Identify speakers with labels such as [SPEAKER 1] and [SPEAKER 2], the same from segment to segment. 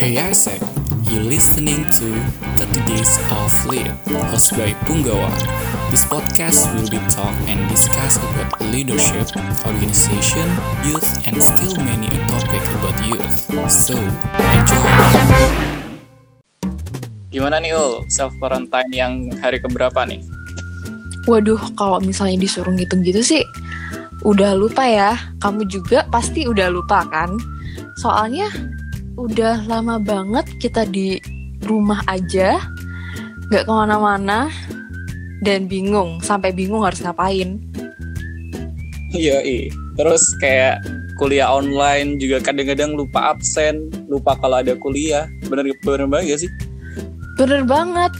[SPEAKER 1] Hey Isaac, you listening to 30 Days of Lead, hosted by Punggawa. This podcast will be talk and discuss about leadership, organization, youth, and still many a topic about youth. So, enjoy! Gimana nih Ul, self quarantine yang hari keberapa nih?
[SPEAKER 2] Waduh, kalau misalnya disuruh ngitung gitu sih, udah lupa ya. Kamu juga pasti udah lupa kan? Soalnya udah lama banget kita di rumah aja, nggak ke mana-mana, dan bingung, sampai bingung harus ngapain.
[SPEAKER 1] Iya, iya. Terus kayak kuliah online juga kadang-kadang lupa absen, lupa kalau ada kuliah. Bener bener banget gak sih?
[SPEAKER 2] Bener banget.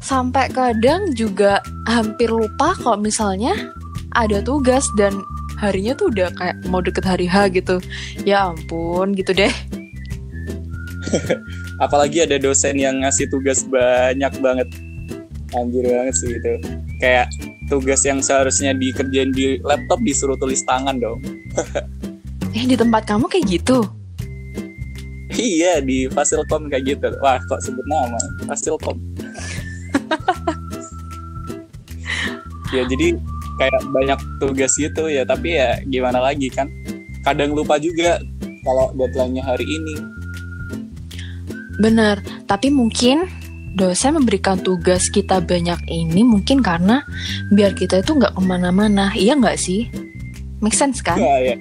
[SPEAKER 2] Sampai kadang juga hampir lupa kalau misalnya ada tugas dan harinya tuh udah kayak mau deket hari H gitu. Ya ampun, gitu deh.
[SPEAKER 1] Apalagi ada dosen yang ngasih tugas banyak banget. Anjir banget sih itu. Kayak tugas yang seharusnya dikerjain di laptop disuruh tulis tangan dong.
[SPEAKER 2] eh di tempat kamu kayak gitu?
[SPEAKER 1] iya di Fasilkom kayak gitu. Wah kok sebut nama Fasilkom. ya jadi kayak banyak tugas gitu ya tapi ya gimana lagi kan kadang lupa juga kalau deadline-nya hari ini
[SPEAKER 2] Bener, tapi mungkin dosen memberikan tugas kita banyak ini mungkin karena biar kita itu nggak ke mana-mana, iya nggak sih? Make sense kan?
[SPEAKER 1] Iya, iya.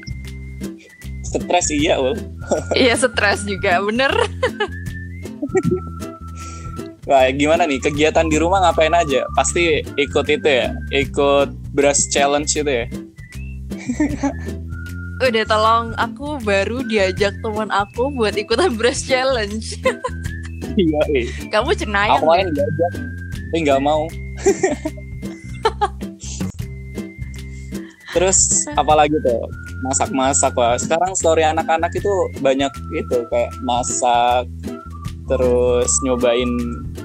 [SPEAKER 1] Stres iya, Ul.
[SPEAKER 2] iya, stres juga, bener.
[SPEAKER 1] Wah, gimana nih kegiatan di rumah ngapain aja? Pasti ikut itu ya, ikut brush challenge itu ya.
[SPEAKER 2] Udah tolong aku baru diajak teman aku buat ikutan brush challenge.
[SPEAKER 1] iya, iya.
[SPEAKER 2] Kamu cenayang.
[SPEAKER 1] Aku main diajak, tapi nggak mau. Terus apalagi tuh masak-masak lah. Sekarang story anak-anak itu banyak itu kayak masak, terus nyobain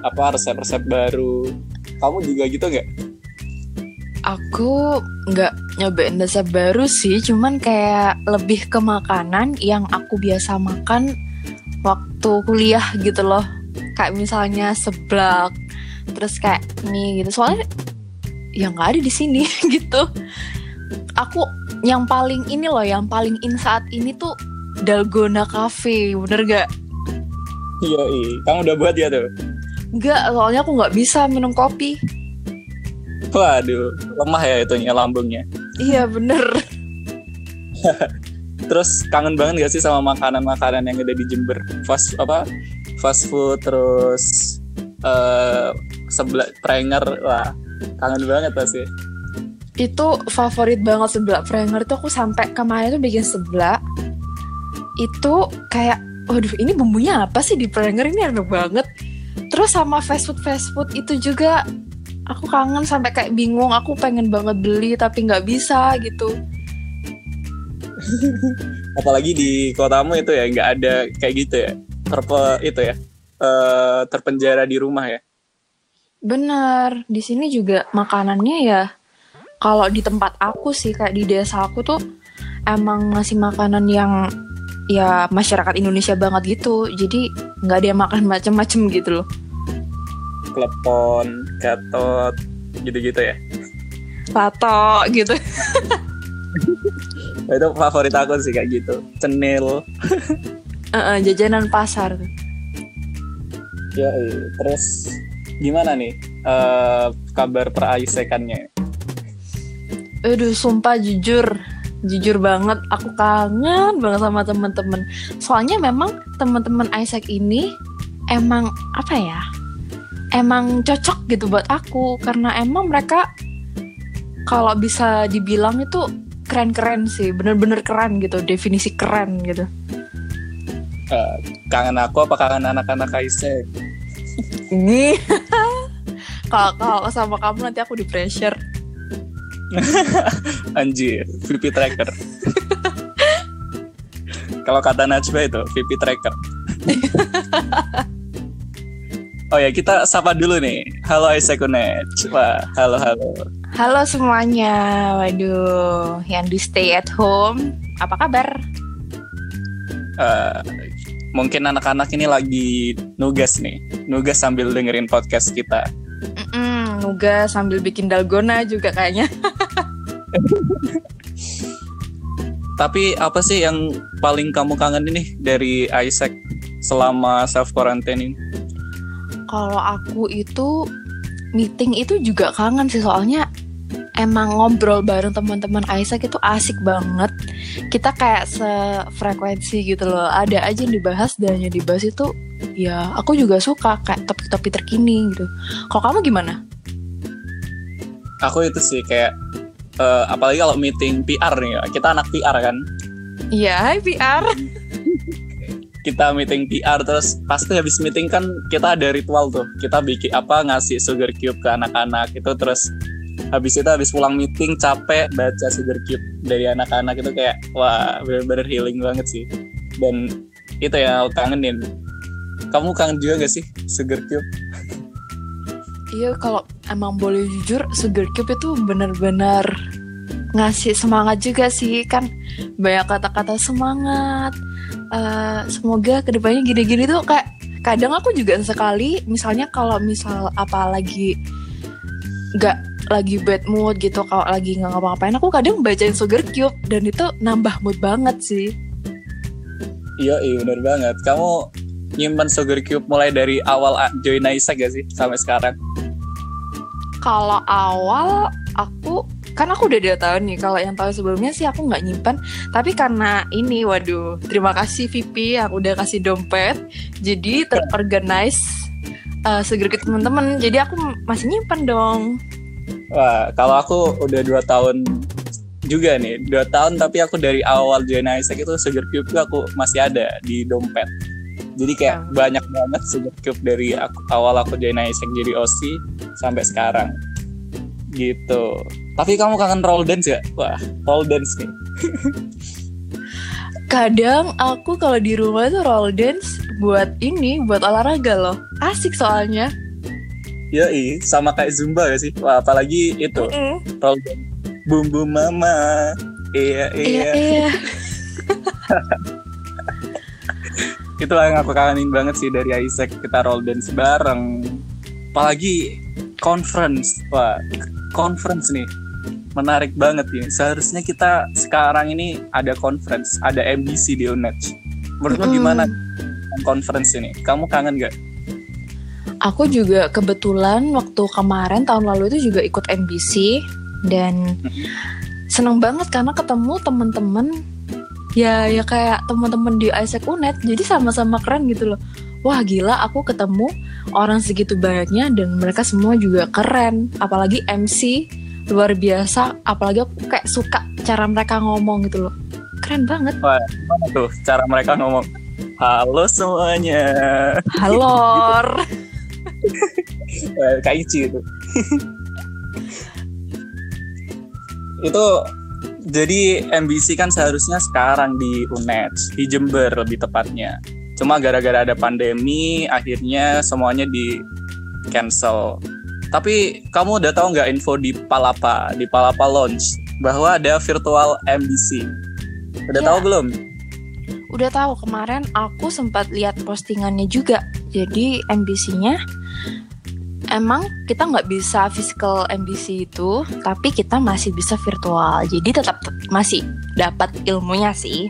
[SPEAKER 1] apa resep-resep baru. Kamu juga gitu nggak?
[SPEAKER 2] Aku nggak nyobain resep baru sih, cuman kayak lebih ke makanan yang aku biasa makan waktu kuliah gitu loh. Kayak misalnya seblak, terus kayak mie gitu. Soalnya yang nggak ada di sini gitu. Aku yang paling ini loh, yang paling in saat ini tuh Dalgona Cafe, bener gak?
[SPEAKER 1] Iya, iya. Kamu udah buat ya tuh?
[SPEAKER 2] Enggak, soalnya aku nggak bisa minum kopi.
[SPEAKER 1] Waduh, lemah ya itunya lambungnya.
[SPEAKER 2] Iya bener.
[SPEAKER 1] terus kangen banget gak sih sama makanan-makanan yang ada di Jember? Fast apa? Fast food terus uh, sebelah prenger wah kangen banget pasti.
[SPEAKER 2] Itu favorit banget sebelah prenger itu aku sampai kemarin tuh bikin sebelah itu kayak waduh ini bumbunya apa sih di prenger ini enak banget. Terus sama fast food fast food itu juga aku kangen sampai kayak bingung aku pengen banget beli tapi nggak bisa gitu.
[SPEAKER 1] Apalagi di kotamu itu ya nggak ada kayak gitu ya terpe itu ya uh, terpenjara di rumah ya.
[SPEAKER 2] Bener di sini juga makanannya ya kalau di tempat aku sih kayak di desa aku tuh emang masih makanan yang ya masyarakat Indonesia banget gitu jadi nggak ada yang makan macem-macem gitu loh
[SPEAKER 1] klepon, gatot, gitu-gitu ya?
[SPEAKER 2] Pato gitu.
[SPEAKER 1] itu favorit aku sih kayak gitu. Cenil.
[SPEAKER 2] uh, uh, jajanan pasar.
[SPEAKER 1] Ya, terus gimana nih uh, kabar peraisekannya?
[SPEAKER 2] Aduh, sumpah jujur, jujur banget aku kangen banget sama temen-temen. Soalnya memang temen-temen Isaac ini emang apa ya? Emang cocok gitu buat aku. Karena emang mereka kalau bisa dibilang itu keren-keren sih. Bener-bener keren gitu. Definisi keren gitu.
[SPEAKER 1] Uh, kangen aku apa kangen anak-anak Isaac
[SPEAKER 2] ini. Kalau kalau sama kamu nanti aku di pressure.
[SPEAKER 1] Anjir VP tracker. Kalau kata Najwa itu VP tracker Oh ya, kita sapa dulu nih. Halo Isekunet. Wah, halo halo.
[SPEAKER 2] Halo semuanya. Waduh, yang di stay at home, apa kabar?
[SPEAKER 1] Uh, mungkin anak-anak ini lagi nugas nih, nugas sambil dengerin podcast kita.
[SPEAKER 2] Mm-mm, nugas sambil bikin dalgona juga kayaknya.
[SPEAKER 1] Tapi apa sih yang paling kamu kangen ini dari Isaac selama self quarantine ini?
[SPEAKER 2] Kalau aku itu meeting itu juga kangen sih soalnya emang ngobrol bareng teman-teman Isaac itu asik banget. Kita kayak sefrekuensi gitu loh. Ada aja yang dibahas dan yang dibahas itu ya aku juga suka kayak topik-topik terkini gitu. Kalau kamu gimana?
[SPEAKER 1] Aku itu sih kayak uh, apalagi kalau meeting PR nih, kita anak PR kan.
[SPEAKER 2] Iya, hai PR.
[SPEAKER 1] kita meeting PR terus pasti habis meeting kan kita ada ritual tuh. Kita bikin apa ngasih sugar cube ke anak-anak itu terus habis itu habis pulang meeting capek baca sugar cube dari anak-anak itu kayak wah bener-bener healing banget sih. Dan itu yang aku kangenin. Kamu kangen juga gak sih sugar cube?
[SPEAKER 2] Iya kalau emang boleh jujur Sugar Cube itu benar-benar ngasih semangat juga sih kan banyak kata-kata semangat uh, semoga ke depannya gini-gini tuh kayak kadang aku juga sekali misalnya kalau misal apa lagi nggak lagi bad mood gitu kalau lagi nggak ngapa-ngapain aku kadang bacain Sugar Cube dan itu nambah mood banget sih.
[SPEAKER 1] Iya iya bener banget. Kamu nyimpan Sugar Cube mulai dari awal join Isaac gak sih sampai sekarang?
[SPEAKER 2] Kalau awal aku kan aku udah dua tahun nih kalau yang tahun sebelumnya sih aku nggak nyimpan tapi karena ini waduh terima kasih VP yang udah kasih dompet. Jadi terorganize uh, segera ke teman-teman. Jadi aku masih nyimpan dong.
[SPEAKER 1] Wah kalau aku udah dua tahun juga nih. Dua tahun tapi aku dari awal join Isaac itu Sugar Cube aku masih ada di dompet. Jadi kayak hmm. banyak banget sugar cube dari aku, awal aku join Isaac jadi OC sampai sekarang. Gitu tapi kamu kangen roll dance gak? wah roll dance nih
[SPEAKER 2] kadang aku kalau di rumah tuh roll dance buat ini buat olahraga loh asik soalnya
[SPEAKER 1] Yoi, sama kayak Zumba gak sih? Wah, apalagi itu mm -mm. roll dance. Bumbu mama. Iya, iya. iya, iya. itu yang aku kangenin banget sih dari Isaac kita roll dance bareng apalagi conference wah conference nih menarik banget ya. Seharusnya kita sekarang ini ada conference ada MBC di UNED menurut mm. gimana conference ini? Kamu kangen gak?
[SPEAKER 2] Aku juga kebetulan waktu kemarin tahun lalu itu juga ikut MBC dan seneng banget karena ketemu teman-teman ya ya kayak teman-teman di Isaac Unet jadi sama-sama keren gitu loh. Wah gila aku ketemu orang segitu banyaknya dan mereka semua juga keren apalagi MC luar biasa apalagi aku kayak suka cara mereka ngomong gitu loh. Keren banget.
[SPEAKER 1] Wah tuh cara mereka ngomong? Halo semuanya.
[SPEAKER 2] Halo.
[SPEAKER 1] Kak Ici itu itu jadi MBC kan seharusnya sekarang di UNED, di Jember lebih tepatnya. Cuma gara-gara ada pandemi, akhirnya semuanya di cancel. Tapi kamu udah tahu nggak info di Palapa, di Palapa Launch, bahwa ada virtual MBC? Udah ya. tahu belum?
[SPEAKER 2] Udah tahu kemarin aku sempat lihat postingannya juga. Jadi MBC-nya emang kita nggak bisa physical MBC itu, tapi kita masih bisa virtual. Jadi tetap masih dapat ilmunya sih.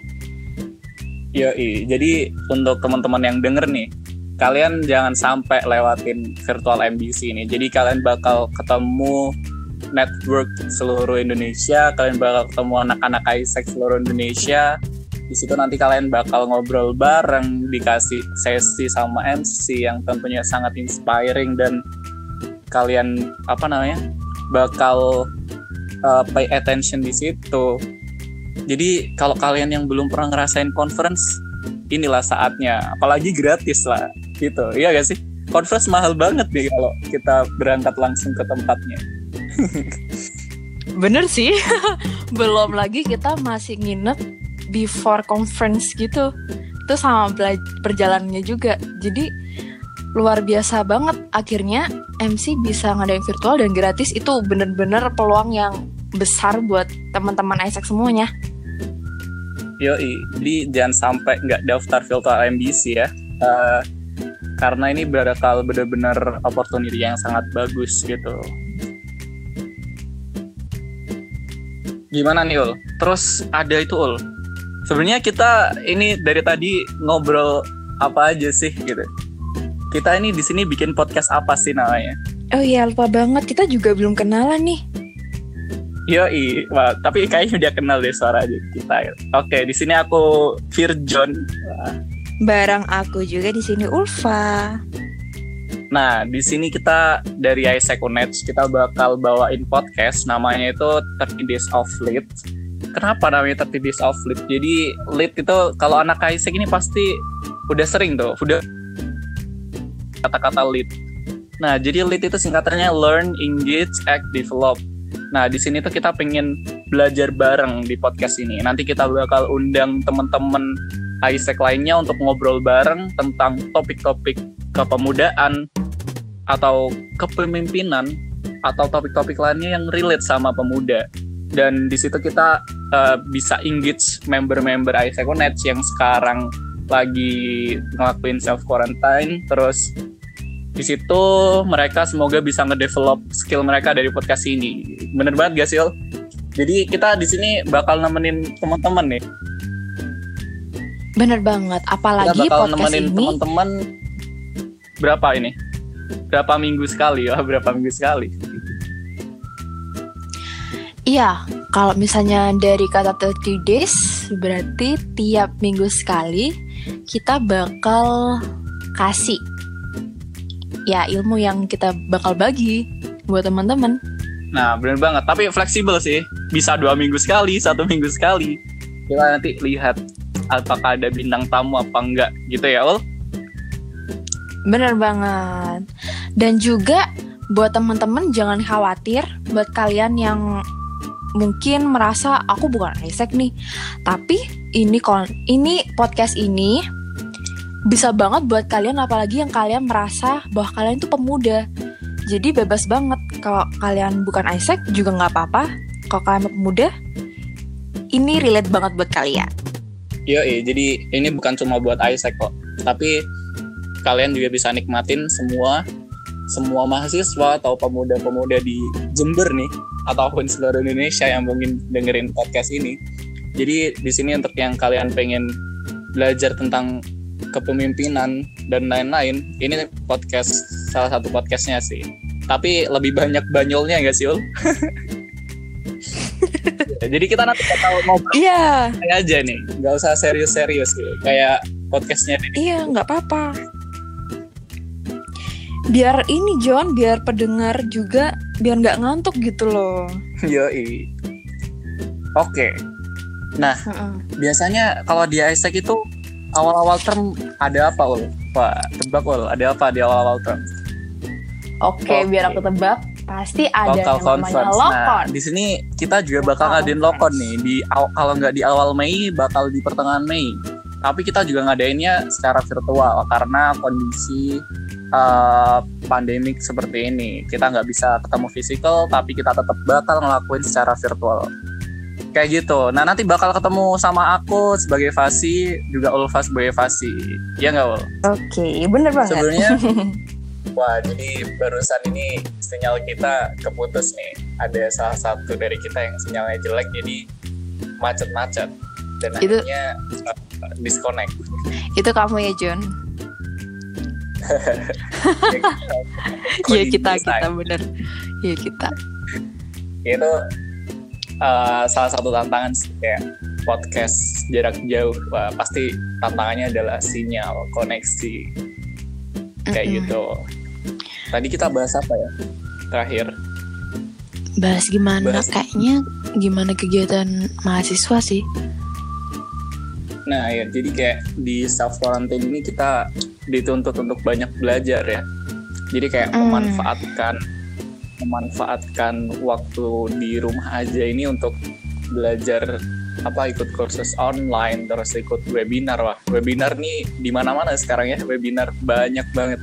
[SPEAKER 1] Iya, jadi untuk teman-teman yang denger nih, kalian jangan sampai lewatin virtual MBC ini. Jadi kalian bakal ketemu network seluruh Indonesia, kalian bakal ketemu anak-anak Isaac seluruh Indonesia. Di situ nanti kalian bakal ngobrol bareng, dikasih sesi sama MC yang tentunya sangat inspiring dan kalian apa namanya bakal uh, pay attention di situ. Jadi kalau kalian yang belum pernah ngerasain conference, inilah saatnya. Apalagi gratis lah, gitu. Iya gak sih? Conference mahal banget deh kalau kita berangkat langsung ke tempatnya.
[SPEAKER 2] Bener sih. belum lagi kita masih nginep before conference gitu. Itu sama perjalanannya juga. Jadi luar biasa banget akhirnya MC bisa ngadain virtual dan gratis itu bener-bener peluang yang besar buat teman-teman Isaac semuanya
[SPEAKER 1] Yoi, jadi jangan sampai nggak daftar filter MBC ya. Uh, karena ini bakal benar-benar opportunity yang sangat bagus gitu. Gimana nih Ul? Terus ada itu Ul. Sebenarnya kita ini dari tadi ngobrol apa aja sih gitu. Kita ini di sini bikin podcast apa sih namanya?
[SPEAKER 2] Oh iya lupa banget kita juga belum kenalan nih.
[SPEAKER 1] Yoi, wah, tapi kayaknya udah kenal deh suara aja kita. Oke, di sini aku Virjon.
[SPEAKER 2] Barang aku juga di sini Ulfa.
[SPEAKER 1] Nah, di sini kita dari Isaac Unets, kita bakal bawain podcast namanya itu 30 Days of Lit. Kenapa namanya 30 Days of Lit? Jadi Lit itu kalau anak Isaac ini pasti udah sering tuh, udah kata-kata Lit. Nah, jadi Lit itu singkatannya Learn, Engage, Act, Develop Nah, di sini tuh kita pengen belajar bareng di podcast ini. Nanti kita bakal undang teman-teman Isaac lainnya untuk ngobrol bareng tentang topik-topik kepemudaan atau kepemimpinan atau topik-topik lainnya yang relate sama pemuda. Dan di situ kita uh, bisa engage member-member Isaac Connect yang sekarang lagi ngelakuin self quarantine terus di situ mereka semoga bisa ngedevelop skill mereka dari podcast ini. Bener banget gak sih, Jadi kita di sini bakal nemenin teman-teman nih.
[SPEAKER 2] Bener banget, apalagi kita bakal podcast nemenin
[SPEAKER 1] ini. teman-teman berapa ini? Berapa minggu sekali ya? Berapa minggu sekali?
[SPEAKER 2] Iya, kalau misalnya dari kata 30 days berarti tiap minggu sekali kita bakal kasih ya ilmu yang kita bakal bagi buat teman-teman.
[SPEAKER 1] Nah, benar banget. Tapi fleksibel sih. Bisa dua minggu sekali, satu minggu sekali. Kita nanti lihat apakah ada bintang tamu apa enggak gitu ya, Ul?
[SPEAKER 2] Bener banget. Dan juga buat teman-teman jangan khawatir buat kalian yang mungkin merasa aku bukan Isaac nih. Tapi ini kon ini podcast ini bisa banget buat kalian apalagi yang kalian merasa bahwa kalian itu pemuda jadi bebas banget kalau kalian bukan Isaac juga nggak apa-apa. Kalau kalian pemuda ini relate banget buat kalian.
[SPEAKER 1] Iya, jadi ini bukan cuma buat Isaac kok, tapi kalian juga bisa nikmatin semua semua mahasiswa atau pemuda-pemuda di Jember nih ataupun seluruh Indonesia yang mungkin dengerin podcast ini. Jadi di sini untuk yang kalian pengen belajar tentang kepemimpinan dan lain-lain ini podcast salah satu podcastnya sih tapi lebih banyak banyolnya nggak sih Ul? jadi kita nanti bakal ngobrol
[SPEAKER 2] iya
[SPEAKER 1] yeah. aja nih nggak usah serius-serius gitu kayak podcastnya
[SPEAKER 2] iya nggak apa-apa biar ini John biar pendengar juga biar nggak ngantuk gitu loh
[SPEAKER 1] yoi oke okay. nah uh -uh. biasanya kalau di Isaac itu awal-awal term ada apa ul? Pak tebak ul, ada apa di awal-awal term?
[SPEAKER 2] Oke, okay, okay. biar aku tebak pasti ada
[SPEAKER 1] Local yang namanya lokon. Nah, di sini kita juga bakal ngadain lokon nih di kalau nggak di awal Mei bakal di pertengahan Mei. Tapi kita juga ngadainnya secara virtual karena kondisi uh, pandemik seperti ini. Kita nggak bisa ketemu fisikal, tapi kita tetap bakal ngelakuin secara virtual kayak gitu. Nah nanti bakal ketemu sama aku sebagai Fasi, juga Ulfa sebagai Fasi. Ya nggak Ul?
[SPEAKER 2] Oke, okay, bener banget.
[SPEAKER 1] Sebenarnya, wah jadi barusan ini sinyal kita keputus nih. Ada salah satu dari kita yang sinyalnya jelek, jadi macet-macet dan itu, akhirnya uh, disconnect.
[SPEAKER 2] Itu kamu ya John? Iya kita, kita bener. Iya kita.
[SPEAKER 1] Itu uh, salah satu tantangan sih kayak podcast jarak jauh Wah, pasti tantangannya adalah sinyal koneksi kayak mm -hmm. gitu. Tadi kita bahas apa ya? Terakhir.
[SPEAKER 2] Bahas gimana bahas... kayaknya gimana kegiatan mahasiswa sih.
[SPEAKER 1] Nah ya jadi kayak di self quarantine ini kita dituntut untuk banyak belajar ya. Jadi kayak mm. memanfaatkan memanfaatkan waktu di rumah aja ini untuk belajar apa ikut kursus online terus ikut webinar wah webinar nih di mana mana sekarang ya webinar banyak banget.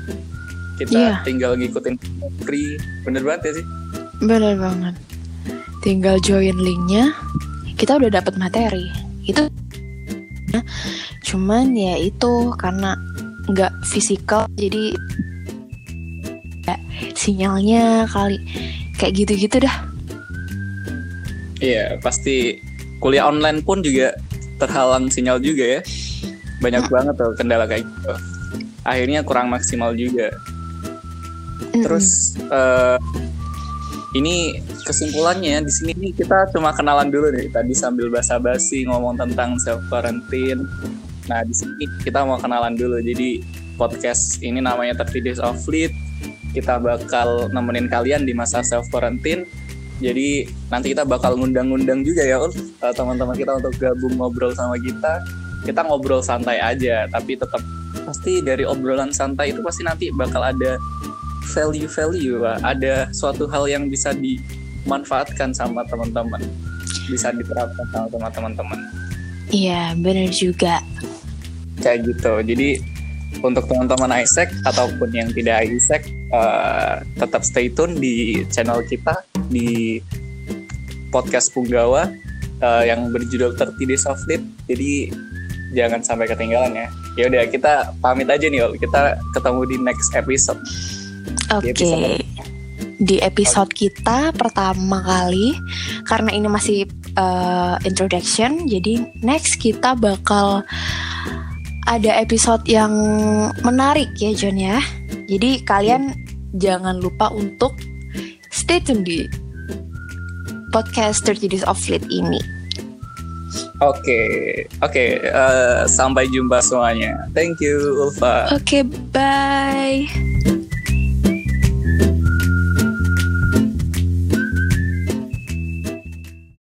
[SPEAKER 1] Kita yeah. tinggal ngikutin free bener banget ya sih?
[SPEAKER 2] Bener banget. Tinggal join linknya kita udah dapat materi. Itu cuman ya itu karena nggak fisikal jadi ya, sinyalnya kali kayak gitu-gitu dah.
[SPEAKER 1] Iya, pasti kuliah online pun juga terhalang sinyal juga ya. Banyak
[SPEAKER 2] Hmm.
[SPEAKER 1] banget tuh kendala kayak gitu. Akhirnya kurang maksimal juga.
[SPEAKER 2] Mm-mm.
[SPEAKER 1] Terus eh, ini kesimpulannya di sini nih kita cuma kenalan dulu nih. Tadi sambil basa-basi ngomong tentang self quarantine. Nah, di sini kita mau kenalan dulu. Jadi podcast ini namanya 30 Days of Lead. Kita bakal nemenin kalian di masa self quarantine. Jadi nanti kita bakal ngundang-ngundang juga ya Ul, eh, teman-teman kita untuk gabung ngobrol sama kita. Kita ngobrol santai aja, tapi tetap pasti dari obrolan santai itu pasti nanti bakal ada value-value, ada suatu hal yang bisa dimanfaatkan sama teman-teman, bisa diterapkan sama teman-teman.
[SPEAKER 2] iya bener juga
[SPEAKER 1] Kayak gitu. Jadi untuk teman-teman Isaac ataupun yang tidak Isaac, eh, tetap stay tune di channel kita di podcast Punggawa eh, yang berjudul 30 Days of Lit. Jadi jangan sampai ketinggalan ya. Ya udah kita pamit aja nih, Ul. Kita ketemu di next episode.
[SPEAKER 2] Oke.
[SPEAKER 1] Di episode
[SPEAKER 2] Di episode kita pertama kali karena ini masih uh, introduction, jadi next kita bakal ada episode yang menarik ya John ya. Jadi kalian jangan lupa untuk stay tune di podcast 30 Days of Fleet ini.
[SPEAKER 1] Oke, oke. eh, sampai jumpa semuanya. Thank you, Ulfa.
[SPEAKER 2] Oke, bye.